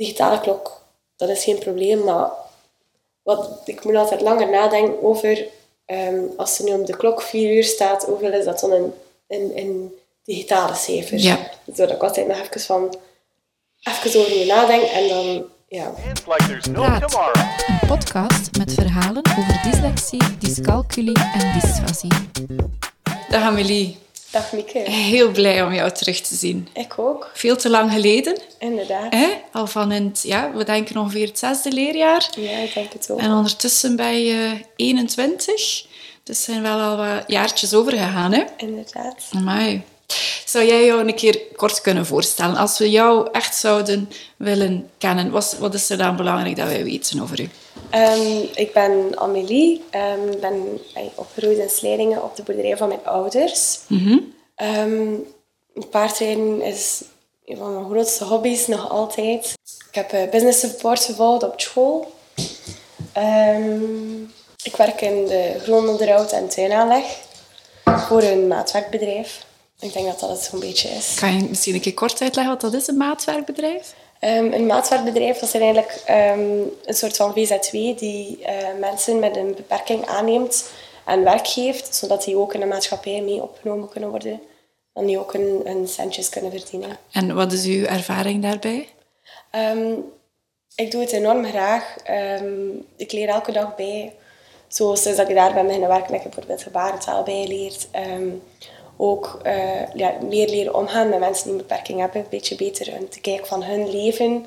digitale klok, dat is geen probleem, maar wat, ik moet altijd langer nadenken over, ehm, als er nu op de klok vier uur staat, hoeveel is dat dan in, in, in digitale cijfers? Ja. Zodat ik altijd nog even van, even over je nadenken en dan, ja. Praat. Een podcast met verhalen over dyslexie, dyscalculie en dysfasie. Dag Amelie. Dag Mieke. Heel blij om jou terug te zien. Ik ook, Veel te lang geleden. inderdaad. Hè? Al van in het, ja, we denken ongeveer het zesde leerjaar. Ja, ik denk het ook. En ondertussen ben je 21. Dus zijn wel al wat jaartjes overgegaan, hè? Inderdaad. Amai. Zou jij jou een keer kort kunnen voorstellen? Als we jou echt zouden willen kennen, wat, wat is er dan belangrijk dat wij weten over u? Ehm, ik ben Amélie. Ehm, Ik ben eh, opgegroeid in Slijdingen op de boerderij van mijn ouders. Ehm, paardrijden is een van mijn grootste hobby's nog altijd. Ik heb eh, business support gevolgd op school. Ehm, ik werk in de grononderhoud en tuinaanleg voor een maatwerkbedrijf. Ik denk dat dat het zo'n beetje is. Kan je misschien een keer kort uitleggen wat dat is, een maatwerkbedrijf? Ehm, een maatwerkbedrijf dat is eigenlijk ehm, een soort van VZW die eh, mensen met een beperking aanneemt en werk geeft, zodat die ook in de maatschappij mee opgenomen kunnen worden en die ook hun, hun centjes kunnen verdienen. En wat is uw ervaring daarbij? Ehm, ik doe het enorm graag. Ik leer elke dag bij. Zo sinds dat ik daar ben beginnen werken, heb ik bijvoorbeeld gebarentaal bijgeleerd. Ook eh, ja, meer leren omgaan met mensen die een beperking hebben. Een beetje beter hun te kijken van hun leven.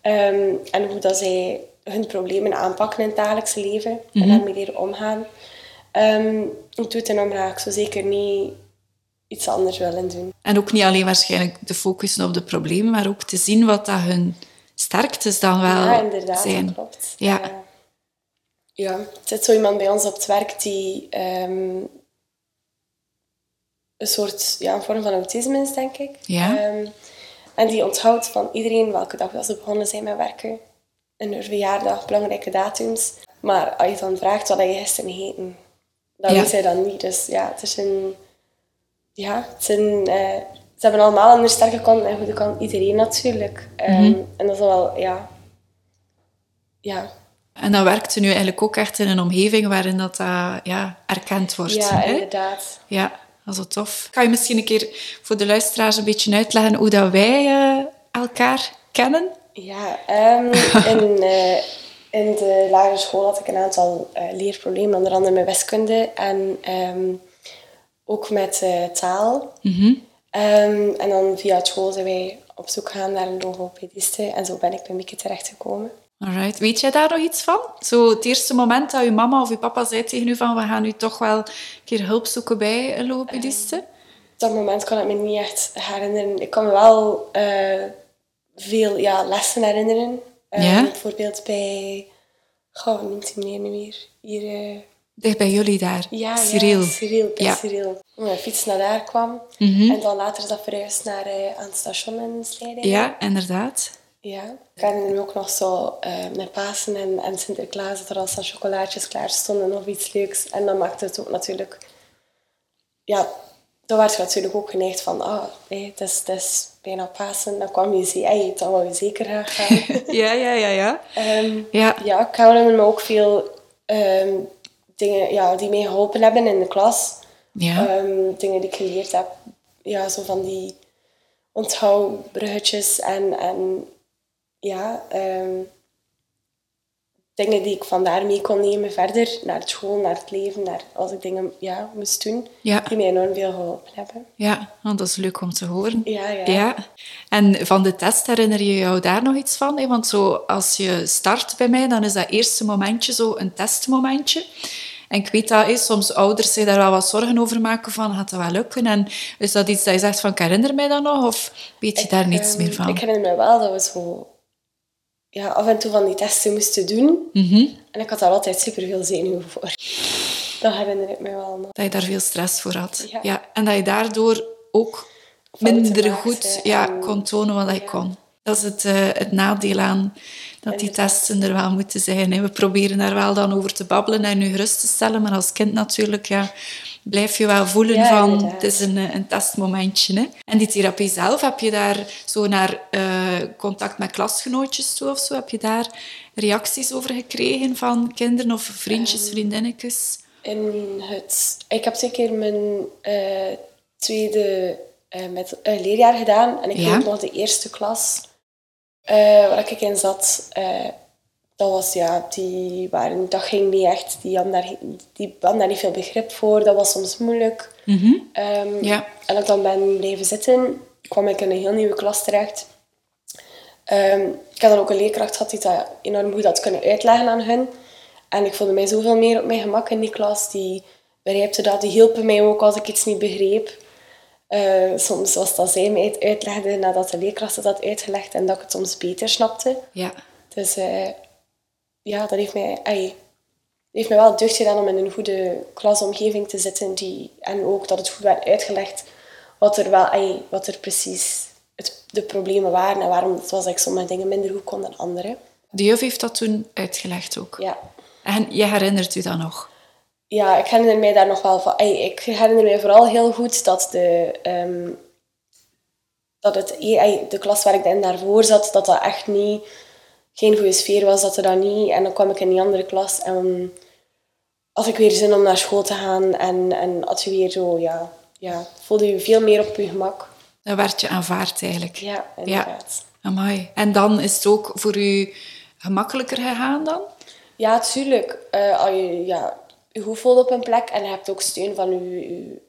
Ehm, en hoe dat zij hun problemen aanpakken in het dagelijkse leven. En daarmee leren omgaan. Ehm, ik doe het. Ik zou zeker niet iets anders willen doen. En ook niet alleen waarschijnlijk te focussen op de problemen, maar ook te zien wat dat hun sterktes dan wel Ja, inderdaad, zijn. dat klopt. Ja. Ja. Ja, er zit zo iemand bij ons op het werk die ehm, een soort, ja, een vorm van autisme is, denk ik. Ja. Ehm, en die onthoudt van iedereen welke dag dat ze begonnen zijn met werken. En hun verjaardag, belangrijke datums. Maar als je dan vraagt wat je gisteren gegeten, dat Ja. weet zij dan niet. Dus ja, het is een... Ja, het zijn... eh, ze hebben allemaal een sterke kant en goede kant. Iedereen natuurlijk. Ehm, Mhm. En dat is wel, ja... Ja, En dan werkt u nu eigenlijk ook echt in een omgeving waarin dat, dat ja, erkend wordt. ja hè? inderdaad. Ja, dat is wel tof. Kan je misschien een keer voor de luisteraars een beetje uitleggen hoe dat wij eh, elkaar kennen? Ja, ehm, in, eh, in de lagere school had ik een aantal eh, leerproblemen, onder andere met wiskunde en ehm, ook met taal. Ehm, en dan via school zijn wij op zoek gegaan naar een logopediste en zo ben ik bij Mieke terechtgekomen. Alright. Weet jij daar nog iets van? Zo het eerste moment dat je mama of je papa zei tegen u van we gaan nu toch wel een keer hulp zoeken bij een logopediste? Op dat moment kan ik me niet echt herinneren. Ik kan me wel eh, veel ja, lessen herinneren. Ehm, Ja? Bijvoorbeeld bij... Goh, noemt die meneer nu weer? Hier... eh, Dicht bij jullie daar, Ja, Cyril. Ja, Cyril, bij Ja. Cyril. Mijn fiets naar daar kwam. En dan later is dat verhuisd naar eh, aan het station in Slijdingen. Ja, inderdaad. Ja. Ik herinner me ook nog zo eh, met Pasen en, en Sinterklaas dat er al chocolaatjes klaar stonden of iets leuks. En dan maakte het ook natuurlijk... Ja, dan werd je natuurlijk ook geneigd van... Ah, hey, het, is, het is bijna Pasen. Dan kwam je zien, hey, dan wou je zeker graag gaan. Ja, ja, ja, ja. Ehm, Ja. ja, ik herinner me ook veel ehm, dingen ja, die mij geholpen hebben in de klas. Ja. Ehm, dingen die ik geleerd heb. Ja, zo van die onthoudbruggetjes en, en ja, ehm, dingen die ik vandaar mee kon nemen verder naar het school, naar het leven, naar als ik dingen ja, moest doen, Ja. die mij enorm veel geholpen hebben. Ja, want dat is leuk om te horen. Ja, ja. Ja. En van de test herinner je jou daar nog iets van? hè? Want zo, als je start bij mij, dan is dat eerste momentje zo een testmomentje. En ik weet dat hè, soms ouders zich daar wel wat zorgen over maken van, gaat dat wel lukken? En is dat iets dat je zegt van, ik herinner mij dat nog? Of weet je daar niets Ehm, meer van? Ik herinner me wel dat we zo ja, af en toe van die testen moesten doen. Mhm. En ik had daar altijd super veel zenuwen voor. Dat herinner ik me wel nog. Dat je daar veel stress voor had. Ja. En dat je daardoor ook minder goed ja, en- kon tonen wat je ja. kon. Dat is het, eh, het nadeel aan dat die testen er wel moeten zijn. Hè. We proberen daar wel dan over te babbelen en nu gerust te stellen, maar als kind natuurlijk, ja, blijf je wel voelen Ja, van inderdaad. het is een, eh, een testmomentje. Hè? En die therapie zelf, heb je daar zo naar eh, contact met klasgenootjes toe of zo? Heb je daar reacties over gekregen van kinderen of vriendjes, Ehm. vriendinnetjes? In het, ik heb twee keer mijn eh, tweede met, leerjaar gedaan. En ik Ja. weet nog de eerste klas waar ik in zat. Dat was, ja, die waren, dat ging niet echt. Die hadden, daar, die hadden daar niet veel begrip voor. Dat was soms moeilijk. Ehm, Ja. En ik dan ben blijven zitten, kwam ik in een heel nieuwe klas terecht. Ehm, ik had dan ook een leerkracht gehad die dat enorm goed had kunnen uitleggen aan hen. En ik voelde mij zoveel meer op mijn gemak in die klas. Die begreepte dat, die hielpen mij ook als ik iets niet begreep. Eh, soms was dat zij mij het uitlegde nadat de leerkracht het had uitgelegd en dat ik het soms beter snapte. Ja. Dus eh, ja, dat heeft mij, ai, heeft mij wel deugd gedaan om in een goede klasomgeving te zitten. Die, en ook dat het goed werd uitgelegd wat er, wel, ai, wat er precies het, de problemen waren en waarom het was dat ik sommige dingen minder goed kon dan andere. De juf heeft dat toen uitgelegd ook. Ja. En je herinnert u dat nog? ja, ik herinner mij daar nog wel van. ai, Ik herinner mij vooral heel goed dat de, ehm, dat het, ai, de klas waar ik dan daarvoor zat, dat dat echt niet, geen goede sfeer was. Dat er dat niet. En dan kwam ik in die andere klas en had ik weer zin om naar school te gaan. En, en had je weer zo, ja, ja, voelde je veel meer op je gemak. Dan werd je aanvaard eigenlijk. Ja, inderdaad. Amai. En dan is het ook voor u gemakkelijker gegaan dan? Ja, tuurlijk. Eh, als je ja, je goed voelt op een plek en je hebt ook steun van je, je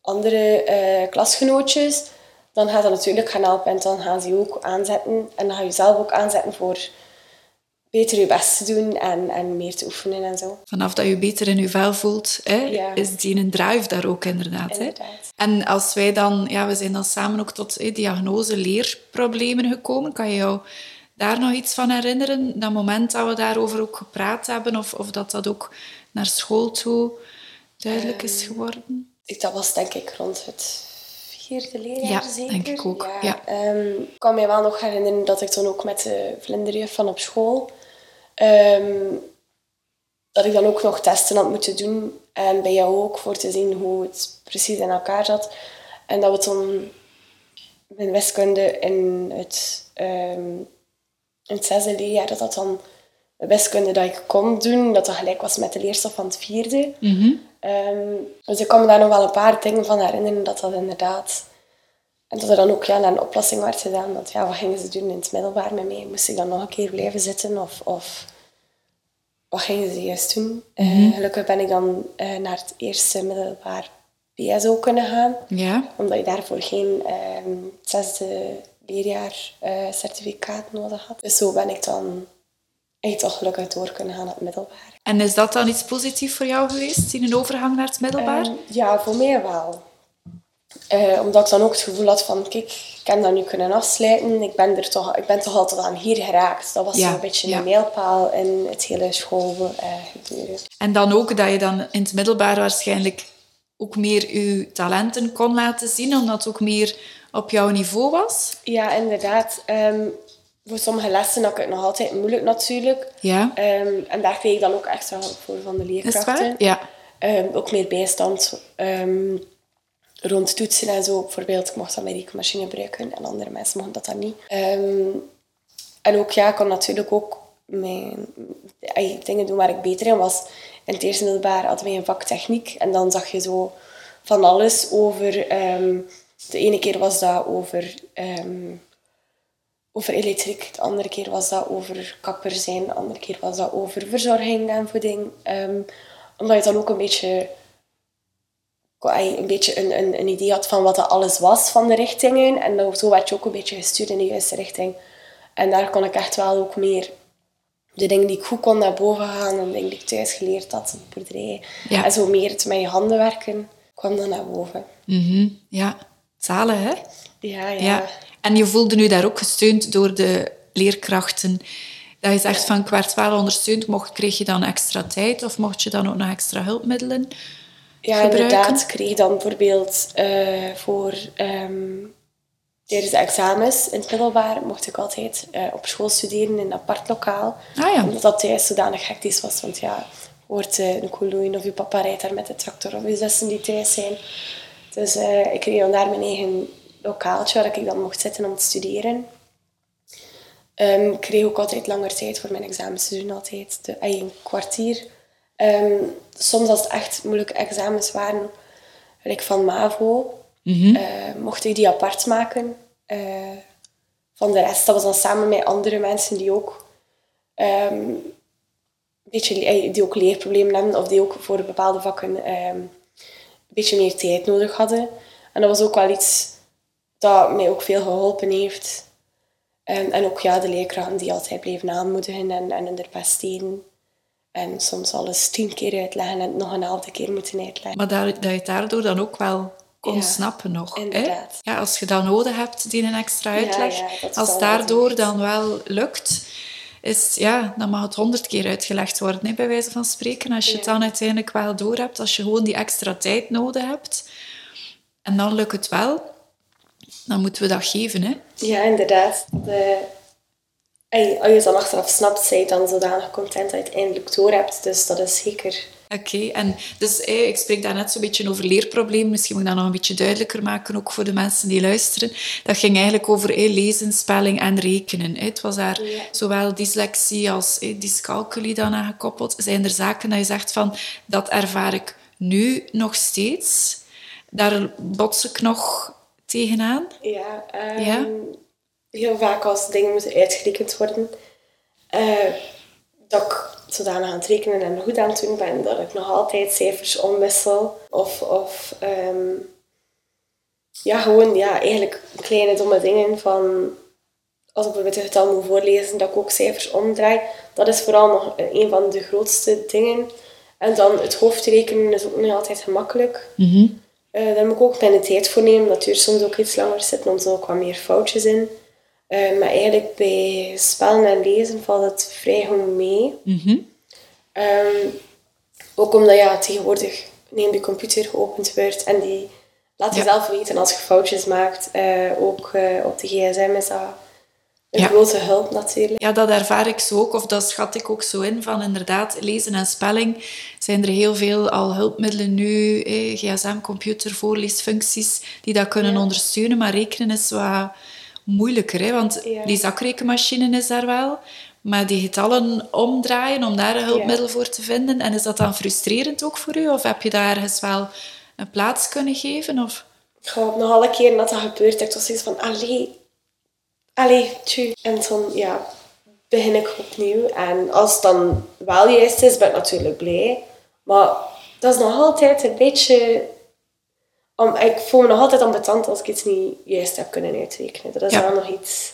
andere eh, klasgenootjes, dan gaat dat natuurlijk gaan helpen en dan gaan ze je ook aanzetten. En dan ga je zelf ook aanzetten voor beter je best te doen en, en meer te oefenen en zo. Vanaf dat je beter in je vel voelt, hè, Ja. is die een drive daar ook inderdaad. Hè? En als wij dan, ja, we zijn dan samen ook tot hè, diagnose leerproblemen gekomen. Kan je jou daar nog iets van herinneren? Dat moment dat we daarover ook gepraat hebben, of, of dat dat ook naar school toe duidelijk is geworden? Ik, dat was denk ik rond het leerjaar Ja, zeker. denk ik ook, ja. Ehm, ik kan me wel nog herinneren dat ik toen ook met de vlinderjuf van op school... ehm, dat ik dan ook nog testen had moeten doen. En bij jou ook, voor te zien hoe het precies in elkaar zat. En dat we toen mijn wiskunde in het, ehm, in het zesde leerjaar, dat dat dan wiskunde dat ik kon doen, dat dat gelijk was met de leerstof van het vierde. Ehm, dus ik kan me daar nog wel een paar dingen van herinneren dat dat inderdaad... En dat er dan ook ja, naar een oplossing werd gedaan. Want ja, wat gingen ze doen in het middelbaar met mij? Moest ik dan nog een keer blijven zitten? Of, of wat gingen ze juist doen? Eh, gelukkig ben ik dan eh, naar het eerste middelbaar BSO kunnen gaan. Ja, Omdat je daarvoor geen ehm, zesde leerjaar eh, certificaat nodig had. Dus zo ben ik dan echt toch gelukkig door kunnen gaan naar het middelbaar. en is dat dan iets positiefs voor jou geweest, in een overgang naar het middelbaar? Ehm, ja, voor mij wel. Eh, omdat ik dan ook het gevoel had van, kijk, ik heb dat nu kunnen afsluiten. Ik ben, er toch, ik ben toch altijd aan hier geraakt. Dat was Ja, zo'n beetje ja. een mijlpaal in het hele schoolgebeuren. En dan ook dat je dan in het middelbaar waarschijnlijk ook meer je talenten kon laten zien, omdat het ook meer op jouw niveau was. ja, inderdaad. Ehm, voor sommige lessen had ik het nog altijd moeilijk natuurlijk. Ja, Ehm, en daar kreeg ik dan ook extra hulp voor van de leerkrachten. waar? Ja. Ehm, ook meer bijstand ehm, rond toetsen en zo. Bijvoorbeeld, ik mocht dan mijn rekenmachine gebruiken en andere mensen mochten dat dan niet. En ook, ja, ik kon natuurlijk ook mijn, dingen doen waar ik beter in was. In het eerste middelbaar hadden wij een vak techniek en dan zag je zo van alles over... de ene keer was dat over... over elektriek, de andere keer was dat over kapper zijn, de andere keer was dat over verzorging en voeding. Ehm, omdat je dan ook een beetje, een, beetje een, een, een idee had van wat dat alles was van de richtingen. En zo werd je ook een beetje gestuurd in de juiste richting. En daar kon ik echt wel ook meer de dingen die ik goed kon naar boven gaan en de dingen die ik thuis geleerd had, op de boerderij. Ja. En zo meer het met je handen werken, kwam dan naar boven. Mhm. Ja, zalen hè? Ja, ja. Ja. En je voelde nu daar ook gesteund door de leerkrachten. Dat je zegt van, ik werd wel ondersteund. Mocht, kreeg je dan extra tijd of mocht je dan ook nog extra hulpmiddelen Ja, gebruiken? inderdaad. Ik kreeg dan bijvoorbeeld eh, voor ehm, tijdens de examens in het middelbaar mocht ik altijd eh, op school studeren in een apart lokaal. Ah ja. Omdat dat thuis zodanig hectisch was. Want ja, hoort uh, een koeloeien of je papa rijdt daar met de tractor of je zussen die thuis zijn. Dus uh, ik kreeg dan daar mijn eigen lokaaltje waar ik dan mocht zitten om te studeren. Um, ik kreeg ook altijd langer tijd voor mijn examens te doen, altijd de, een kwartier. Um, soms als het echt moeilijke examens waren, like van MAVO, mm mocht ik die apart maken uh, van de rest. Dat was dan samen met andere mensen die ook, um, beetje, die ook leerproblemen hebben of die ook voor bepaalde vakken beetje meer tijd nodig hadden. En dat was ook wel iets dat mij ook veel geholpen heeft. En, en ook ja, de leerkrachten die altijd bleven aanmoedigen en, en hun best deden. En soms alles tien keer uitleggen en nog een elfde keer moeten uitleggen. Maar dat, dat je daardoor dan ook wel kon snappen nog. Inderdaad. Hè? Ja, als je dat nodig hebt, die een extra uitleg. Ja, als daardoor dan wel lukt, is, ja, dan mag het honderd keer uitgelegd worden, hè, bij wijze van spreken. Als je het dan uiteindelijk wel door hebt, als je gewoon die extra tijd nodig hebt. En dan lukt het wel dan moeten we dat geven. Hè? Ja, inderdaad. De, als je het dan achteraf snapt, zij dan zodanig content dat je het eindelijk door hebt. Dus dat is zeker... Oké, en dus ik spreek daar net zo'n beetje over leerproblemen. Misschien moet ik dat nog een beetje duidelijker maken, ook voor de mensen die luisteren. Dat ging eigenlijk over lezen, spelling en rekenen. Het was daar zowel dyslexie als dyscalculie dan aan gekoppeld. Zijn er zaken dat je zegt van, dat ervaar ik nu nog steeds? Daar bots ik nog tegenaan? Ja, um, heel vaak als dingen moeten uitgerekend worden, uh, dat ik zodanig aan het rekenen en goed aan het doen ben, dat ik nog altijd cijfers omwissel. Of, of um, ja, gewoon ja, eigenlijk kleine domme dingen van als ik bijvoorbeeld het getal moet voorlezen, dat ik ook cijfers omdraai. Dat is vooral nog een van de grootste dingen. En dan het hoofdrekenen is ook niet altijd gemakkelijk. Mm uh, daar moet ik ook mijn tijd voor nemen. Dat duurt soms ook iets langer zitten, om zo ook wat meer foutjes in. Uh, maar eigenlijk bij spellen en lezen valt het vrij goed mee. Mm um, ook omdat ja, tegenwoordig neem de computer geopend wordt en die laat je zelf weten als je foutjes maakt. Uh, ook op de gsm is dat een ja. grote hulp natuurlijk. Ja, dat ervaar ik zo ook, of dat schat ik ook zo in, van inderdaad lezen en spelling zijn er heel veel al hulpmiddelen nu, eh, gsm, computer, voorleesfuncties, die dat kunnen ondersteunen, maar rekenen is wat moeilijker, hè, want die zakrekenmachine is daar wel, maar die getallen omdraaien om daar een hulpmiddel voor te vinden, en is dat dan frustrerend ook voor u, of heb je daar ergens wel een plaats kunnen geven? Of? Ik ga nog alle keer dat dat gebeurt, ik was zoiets van, allee, allee, tju. En dan, ja, begin ik opnieuw. En als het dan wel juist is, ben ik natuurlijk blij. Maar dat is nog altijd een beetje... Om, ik voel me nog altijd ambetant als ik iets niet juist heb kunnen uitrekenen. Dat is wel nog iets...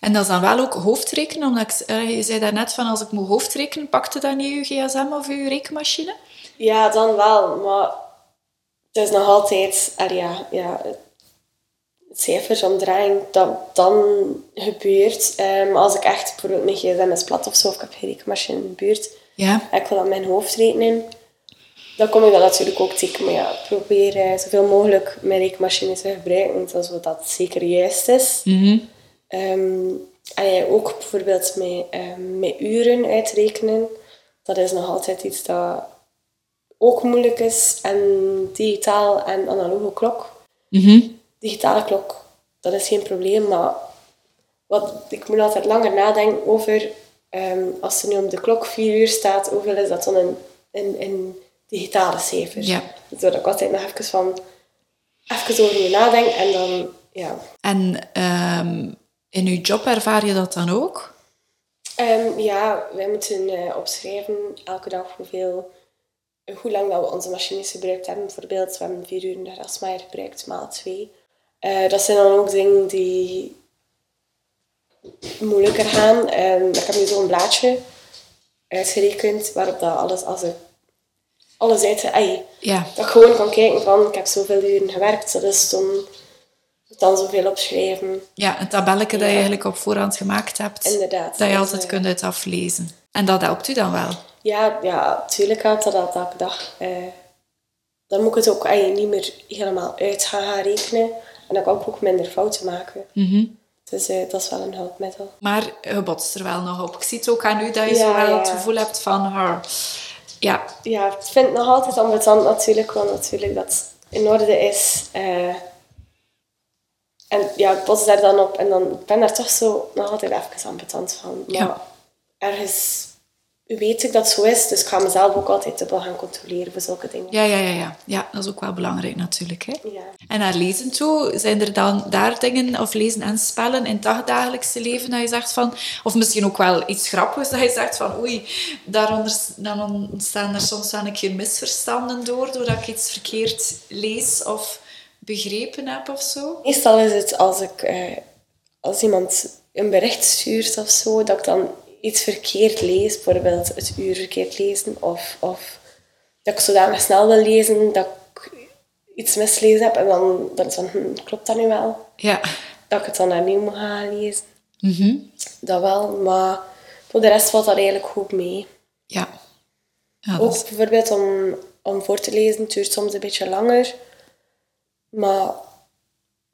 En dat is dan wel ook hoofdrekenen? Omdat ik, uh, je zei daarnet van als ik moet hoofdrekenen, pakte dan niet je gsm of je rekenmachine? Ja, dan wel. Maar het is nog altijd... Uh, ja, ja, cijfers omdraaien, dat dan gebeurt. Um, als ik echt bijvoorbeeld mijn gsm is plat of zo, of ik heb geen rekenmachine in de buurt, ja. ik wil aan mijn hoofd rekenen, dan kom ik dat natuurlijk ook tegen. Maar ja, probeer uh, zoveel mogelijk mijn rekenmachine te gebruiken, zodat dat zeker juist is. Mm -hmm. um, en ook bijvoorbeeld met, um, met uren uitrekenen, dat is nog altijd iets dat ook moeilijk is. En digitaal en analoge klok. Mm digitale klok, dat is geen probleem. Maar wat, ik moet altijd langer nadenken over, um, als er nu op de klok vier uur staat, hoeveel is dat dan in, in, in digitale cijfers? Ja. Zodat ik altijd nog even van, even over je nadenken en dan, ja. En um, in uw job ervaar je dat dan ook? Um, ja, wij moeten uh, opschrijven elke dag hoeveel, hoe lang dat we onze machines gebruikt hebben. Bijvoorbeeld, we hebben vier uur in de Rasmaier gebruikt, maal twee. Uh, dat zijn dan ook dingen die moeilijker gaan. Um, ik heb nu zo'n blaadje uitgerekend waarop dat alles, als ik alles uit, ay, ja. dat ik gewoon kan kijken van ik heb zoveel uren gewerkt, dat is dan, dan zoveel opschrijven. Ja, een tabelletje dat je eigenlijk op voorhand gemaakt hebt. Inderdaad. Dat je altijd uh, kunt uit aflezen. En dat helpt u dan wel? Ja, ja natuurlijk helpt dat elke dag. Uh, dan moet ik het ook ay, niet meer helemaal uit gaan rekenen. En dan kan ik ook minder fouten maken. Mm Dus uh, dat is wel een hulpmiddel. Maar je botst er wel nog op. Ik zie het ook aan u dat je zo wel het gevoel hebt van... Ja, ja, ik vind het nog altijd ambetant natuurlijk, want natuurlijk dat het in orde is. eh, en ja, ik bots daar dan op en dan ik ben daar toch zo nog altijd even ambetant van. Maar Ja. ergens weet ik dat zo is, dus ik ga mezelf ook altijd dubbel gaan controleren voor zulke dingen. ja, ja, ja, ja. Ja, dat is ook wel belangrijk natuurlijk. Hè? Ja. En naar lezen toe, zijn er dan daar dingen, of lezen en spellen in het dagdagelijkse leven, dat je zegt van, of misschien ook wel iets grappigs, dat je zegt van, oei, daaronder dan ontstaan er soms wel een keer misverstanden door, doordat ik iets verkeerd lees of begrepen heb of zo? Meestal is het als ik eh, als iemand een bericht stuurt of zo, dat ik dan iets verkeerd lees, bijvoorbeeld het uur verkeerd lezen, of, of dat ik zodanig snel wil lezen dat ik iets mislezen heb en dan, van, hm, klopt dat nu wel? Ja. Dat ik het dan opnieuw moet gaan lezen. Mhm. Dat wel, maar voor de rest valt dat eigenlijk goed mee. Ja. ja dat is- Ook bijvoorbeeld om, om voor te lezen, duurt soms een beetje langer. Maar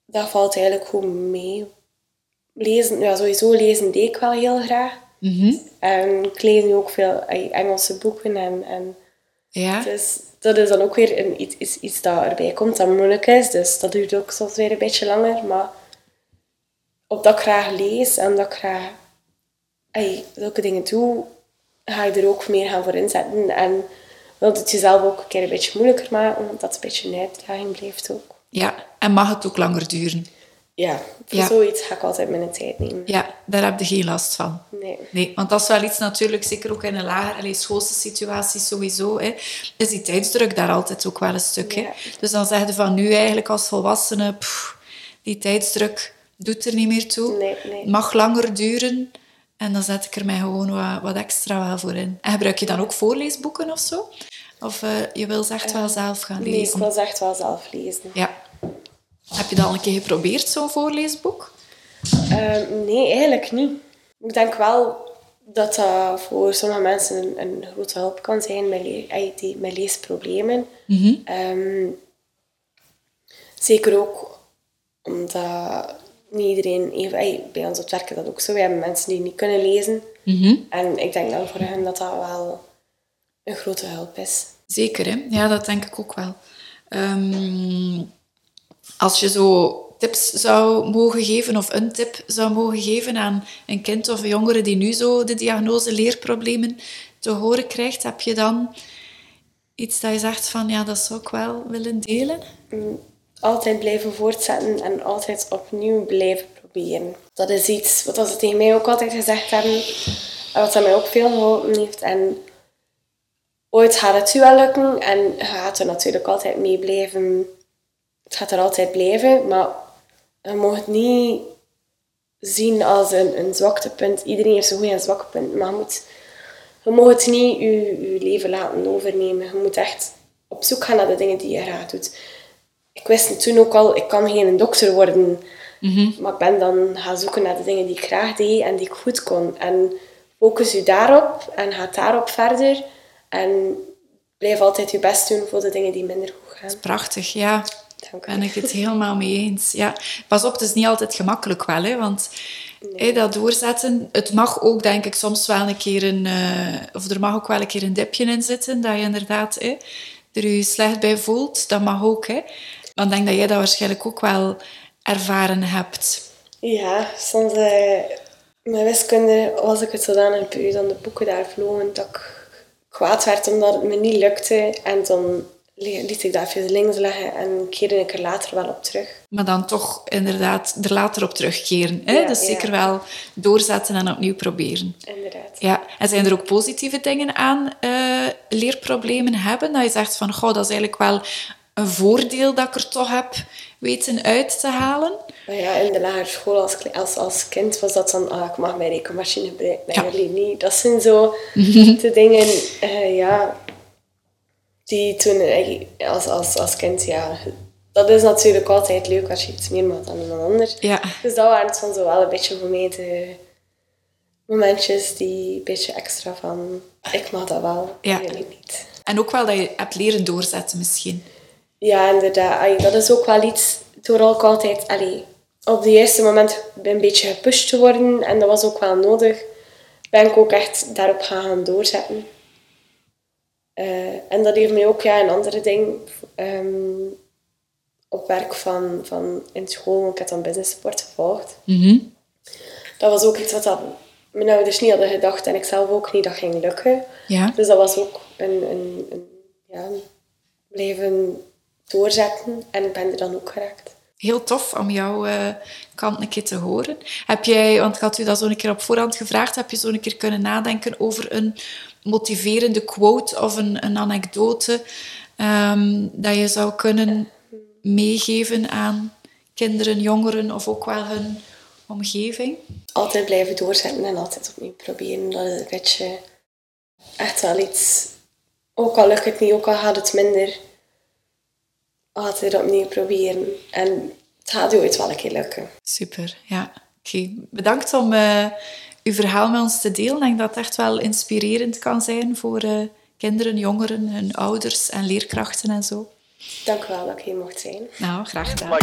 dat valt eigenlijk goed mee. Lezen, ja, sowieso lezen deed ik wel heel graag. Mhm. En ik lees nu ook veel Engelse boeken. En, en Ja. dus dat is dan ook weer een, iets, iets, iets dat erbij komt dat moeilijk is. Dus dat duurt ook soms weer een beetje langer. Maar omdat ik graag lees en dat ik graag ey, zulke dingen doe, ga je er ook meer gaan voor inzetten. En wil het jezelf ook een keer een beetje moeilijker maken, omdat het een beetje een uitdaging blijft ook. ja. En mag het ook langer duren? Ja, voor Ja. zoiets ga ik altijd mijn tijd nemen. Ja, daar heb je geen last van. Nee. Nee, want dat is wel iets natuurlijk, zeker ook in een lager, schoolse situatie sowieso, hè, is die tijdsdruk daar altijd ook wel een stuk. Hè. Dus dan zeg je van nu eigenlijk als volwassene, pff, die tijdsdruk doet er niet meer toe. Nee, mag langer duren. En dan zet ik er mij gewoon wat, wat extra wel voor in. En gebruik je dan ook voorleesboeken of zo? Of eh, je wil ze echt wel zelf gaan Nee, ik lezen? wil ze echt wel zelf lezen. Ja. Heb je dat al een keer geprobeerd, zo'n voorleesboek? Ehm, nee, eigenlijk niet. Ik denk wel dat dat voor sommige mensen een, een grote hulp kan zijn met, le- die, met leesproblemen. Ehm, zeker ook omdat niet iedereen even... bij ons op het werk dat ook zo. We hebben mensen die niet kunnen lezen. En ik denk dan voor hen dat dat wel een grote hulp is. Zeker, hè? Ja, dat denk ik ook wel. Ehm, als je zo tips zou mogen geven, of een tip zou mogen geven aan een kind of een jongere die nu zo de diagnose leerproblemen te horen krijgt, heb je dan iets dat je zegt van, ja, dat zou ik wel willen delen? altijd blijven voortzetten en altijd opnieuw blijven proberen. Dat is iets wat ze tegen mij ook altijd gezegd hebben en wat mij ook veel geholpen heeft. En ooit gaat het u wel lukken en je gaat er natuurlijk altijd mee blijven. Het gaat er altijd blijven, maar je mag het niet zien als een, een zwaktepunt. Iedereen heeft zijn goede en zwakke punten, maar je moet je mag het niet je, je leven laten overnemen. Je moet echt op zoek gaan naar de dingen die je graag doet. Ik wist toen ook al, ik kan geen dokter worden. Maar ik ben dan gaan zoeken naar de dingen die ik graag deed en die ik goed kon. En focus je daarop en ga daarop verder. En blijf altijd je best doen voor de dingen die minder goed gaan. Prachtig, ja. U. Ben ik het helemaal mee eens. Ja. Pas op, het is niet altijd gemakkelijk wel, hè, want dat doorzetten, het mag ook denk ik soms wel een keer een, eh, of er mag ook wel een keer een dipje in zitten, dat je inderdaad er je slecht bij voelt. Dat mag ook, hè. Maar ik denk dat jij dat waarschijnlijk ook wel ervaren hebt. Ja, soms eh, met wiskunde was ik het zodanig beu dan de boeken daar vlogen dat ik kwaad werd omdat het me niet lukte. En dan liet ik dat even links leggen en keerde ik er later wel op terug. Maar dan toch inderdaad er later op terugkeren. Hè? Ja, dus ja. zeker wel doorzetten en opnieuw proberen. Inderdaad. Ja, en zijn er ook positieve dingen aan eh, leerproblemen hebben? Dat je zegt van, goh, dat is eigenlijk wel een voordeel dat ik er toch heb weten uit te halen? Maar ja, in de lagere school als, als, als kind was dat dan, ah, ik mag mijn rekenmachine gebruiken, Ja. maar jullie niet. Dat zijn zo de dingen, eh, ja, die toen eh, als, als, als kind, ja, dat is natuurlijk altijd leuk als je iets meer maakt dan iemand anders. Ja, Dus dat waren soms wel een beetje voor mij de momentjes die een beetje extra van, ik mag dat wel, Ja. jullie niet. en ook wel dat je hebt leren doorzetten misschien. Ja, inderdaad. Allee, dat is ook wel iets door ook altijd allee, op het juiste moment een beetje gepusht te worden. En dat was ook wel nodig. Ben ik ook echt daarop gaan, gaan doorzetten. Eh, en dat heeft mij ook ja, een andere ding ehm, op werk van, van in school, want ik heb dan business support gevolgd. Mhm. Dat was ook iets wat dat mijn ouders niet hadden gedacht en ik zelf ook niet dat ging lukken. Ja. Dus dat was ook een, een, een ja, blijven doorzetten en ik ben er dan ook geraakt. Heel tof om jouw eh, kant een keer te horen. Heb jij, want ik had u dat zo een keer op voorhand gevraagd, heb je zo een keer kunnen nadenken over een motiverende quote of een, een anekdote ehm, dat je zou kunnen meegeven aan kinderen, jongeren of ook wel hun omgeving? Altijd blijven doorzetten en altijd opnieuw proberen. Dat is een beetje echt wel iets... Ook al lukt het niet, ook al gaat het minder, altijd opnieuw proberen. En het gaat ooit wel een keer lukken. Super, ja. Oké, bedankt om eh, uw verhaal met ons te delen. Ik denk dat het echt wel inspirerend kan zijn voor eh, kinderen, jongeren, hun ouders en leerkrachten en zo. Dank u wel dat ik hier mocht zijn. Nou, graag gedaan.